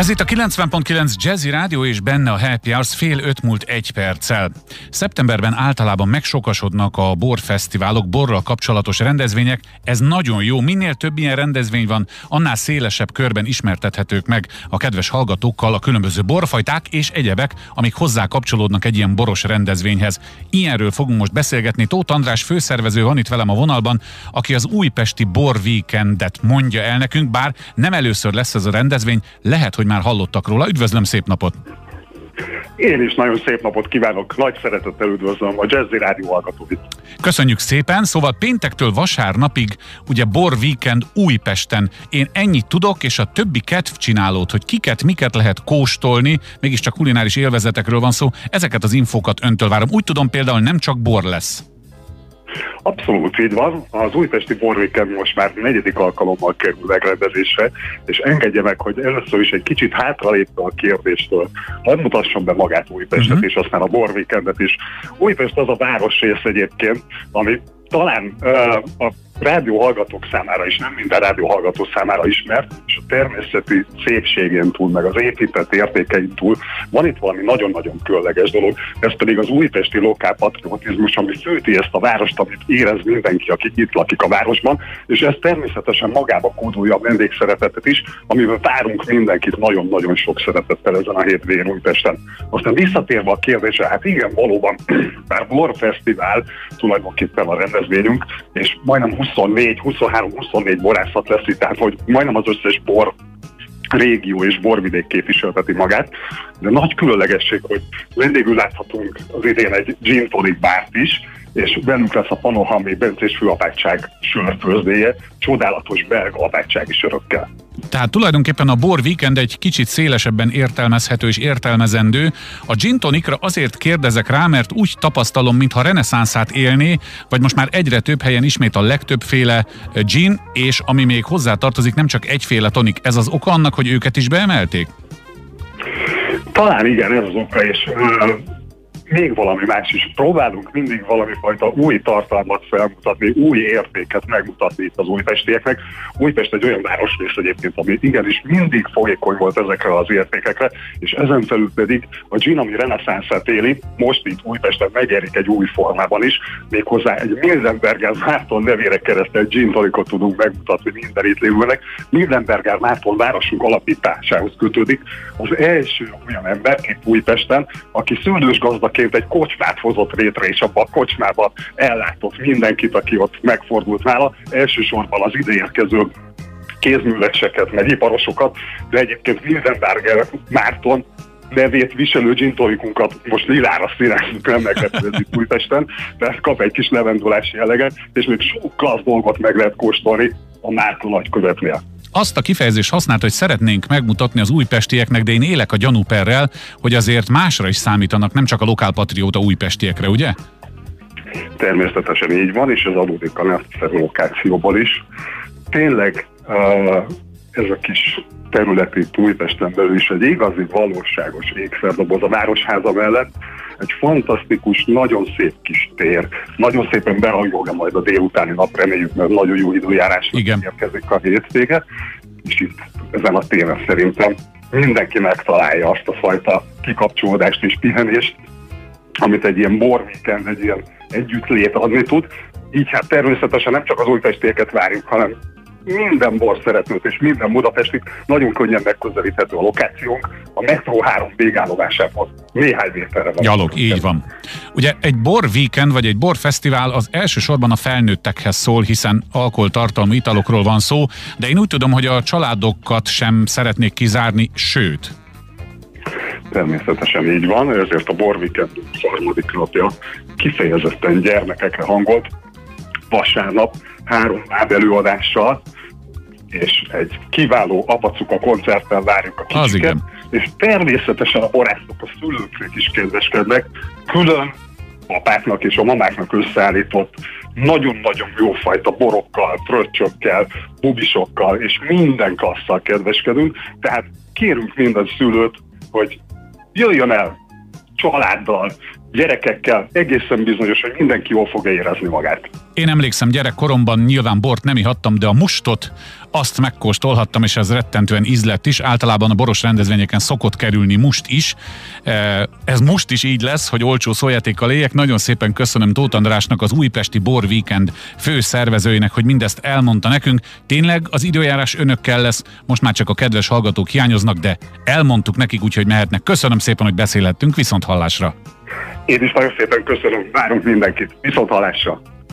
Ez itt a 90.9 Jazzy Rádió és benne a Happy Hours fél öt múlt egy perccel. Szeptemberben általában megsokasodnak a borfesztiválok, borral kapcsolatos rendezvények. Ez nagyon jó. Minél több ilyen rendezvény van, annál szélesebb körben ismertethetők meg a kedves hallgatókkal a különböző borfajták és egyebek, amik hozzá kapcsolódnak egy ilyen boros rendezvényhez. Ilyenről fogunk most beszélgetni. Tóth András főszervező van itt velem a vonalban, aki az újpesti Bor Weekendet mondja el nekünk, bár nem először lesz ez a rendezvény, lehet, hogy már hallottak róla. Üdvözlöm, szép napot! Én is nagyon szép napot kívánok, nagy szeretettel üdvözlöm a Jazzy Rádió hallgatóit. Köszönjük szépen, szóval péntektől vasárnapig ugye Bor Weekend Újpesten. Én ennyit tudok, és a többi kedvcsinálót, hogy kiket, miket lehet kóstolni, mégiscsak kulináris élvezetekről van szó, ezeket az infókat öntől várom. Úgy tudom például nem csak bor lesz. Abszolút így van. Az újpesti borvéken most már negyedik alkalommal kerül megrendezésre, és engedje meg, hogy először is egy kicsit hátralépve a kérdéstől. Hadd mutassam be magát Újpestet, uh-huh. és aztán a borvékendet is. Újpest az a városrész egyébként, ami talán uh, a rádió hallgatók számára is, nem minden rádió hallgató számára ismert, és a természeti szépségén túl, meg az épített értékein túl van itt valami nagyon-nagyon különleges dolog, ez pedig az újpesti lokálpatriotizmus, ami főti ezt a várost, amit érez mindenki, aki itt lakik a városban, és ez természetesen magába kódolja a vendégszeretetet is, amivel várunk mindenkit nagyon-nagyon sok szeretettel ezen a hétvégén Újpesten. Aztán visszatérve a kérdésre, hát igen, valóban, bár Bor Fesztivál tulajdonképpen a rendezvényünk, és majdnem 20 24, 23, 24 borászat lesz itt, tehát hogy majdnem az összes bor régió és borvidék képviselteti magát, de nagy különlegesség, hogy vendégül láthatunk az idén egy gin tonic bárt is, és velünk lesz a Panohami Bencés főapátság sörfőzdéje, csodálatos belga apátsági sörökkel. Tehát tulajdonképpen a Bor Weekend egy kicsit szélesebben értelmezhető és értelmezendő. A gin tonicra azért kérdezek rá, mert úgy tapasztalom, mintha reneszánszát élné, vagy most már egyre több helyen ismét a legtöbbféle gin, és ami még hozzá tartozik, nem csak egyféle tonik. Ez az oka annak, hogy őket is beemelték? Talán igen, ez az oka, és még valami más is. Próbálunk mindig valami fajta új tartalmat felmutatni, új értéket megmutatni itt az újpestieknek. Újpest egy olyan városrész egyébként, ami igenis mindig folyékony volt ezekre az értékekre, és ezen felül pedig a gin, ami reneszánszát éli, most itt Újpesten megérik egy új formában is, méghozzá egy Mildenberger Márton nevére keresztelt gin tudunk megmutatni minden itt lévőnek. Mildenberger Márton városunk alapításához kötődik. Az első olyan ember itt Újpesten, aki szőlős gazdaként egyébként egy kocsmát hozott létre, és abban a kocsmában ellátott mindenkit, aki ott megfordult nála. Elsősorban az ideérkező kézműveseket, meg iparosokat, de egyébként Wildenberger Márton nevét viselő gintolikunkat most lilára színezünk, itt Újpesten, de kap egy kis levendulási jelleget, és még sok klassz dolgot meg lehet kóstolni a Márton nagykövetnél azt a kifejezést használt, hogy szeretnénk megmutatni az újpestieknek, de én élek a gyanúperrel, hogy azért másra is számítanak, nem csak a lokálpatrióta újpestiekre, ugye? Természetesen így van, és ez adódik a lokációból is. Tényleg uh, ez a kis területi Újpesten belül is egy igazi, valóságos ékszerdoboz a Városháza mellett. Egy fantasztikus, nagyon szép kis tér. Nagyon szépen behajolja majd a délutáni nap, reméljük, mert nagyon jó időjárás érkezik a hétvége. És itt ezen a téren szerintem mindenki megtalálja azt a fajta kikapcsolódást és pihenést, amit egy ilyen borvíkend, egy ilyen együttlét adni tud. Így hát természetesen nem csak az újpestieket várjuk, hanem minden borszeretőt és minden budapestit nagyon könnyen megközelíthető a lokációnk. A metró három végállomásában néhány méterre van. Gyalog, így van. Ugye egy bor weekend vagy egy bor fesztivál az elsősorban a felnőttekhez szól, hiszen alkoholtartalmú italokról van szó, de én úgy tudom, hogy a családokat sem szeretnék kizárni, sőt, Természetesen így van, ezért a Bor Weekend harmadik napja kifejezetten gyermekekre hangolt. Vasárnap három láb előadással, és egy kiváló apacuka koncerttel várjuk a kicsiket, és természetesen a borászok a szülőknek is kedveskednek, külön apáknak és a mamáknak összeállított nagyon-nagyon jófajta borokkal, fröccsökkel, bubisokkal és minden klasszal kedveskedünk, tehát kérünk minden szülőt, hogy jöjjön el családdal, gyerekekkel egészen bizonyos, hogy mindenki jól fogja érezni magát. Én emlékszem, gyerekkoromban nyilván bort nem ihattam, de a mustot azt megkóstolhattam, és ez rettentően ízlett is. Általában a boros rendezvényeken szokott kerülni must is. E, ez most is így lesz, hogy olcsó szójátékkal éljek. Nagyon szépen köszönöm Tóth Andrásnak, az Újpesti Bor Weekend fő szervezőjének, hogy mindezt elmondta nekünk. Tényleg az időjárás önökkel lesz, most már csak a kedves hallgatók hiányoznak, de elmondtuk nekik, úgyhogy mehetnek. Köszönöm szépen, hogy beszélhettünk, viszont hallásra. Én is nagyon szépen köszönöm, várunk mindenkit. Viszont hallásra!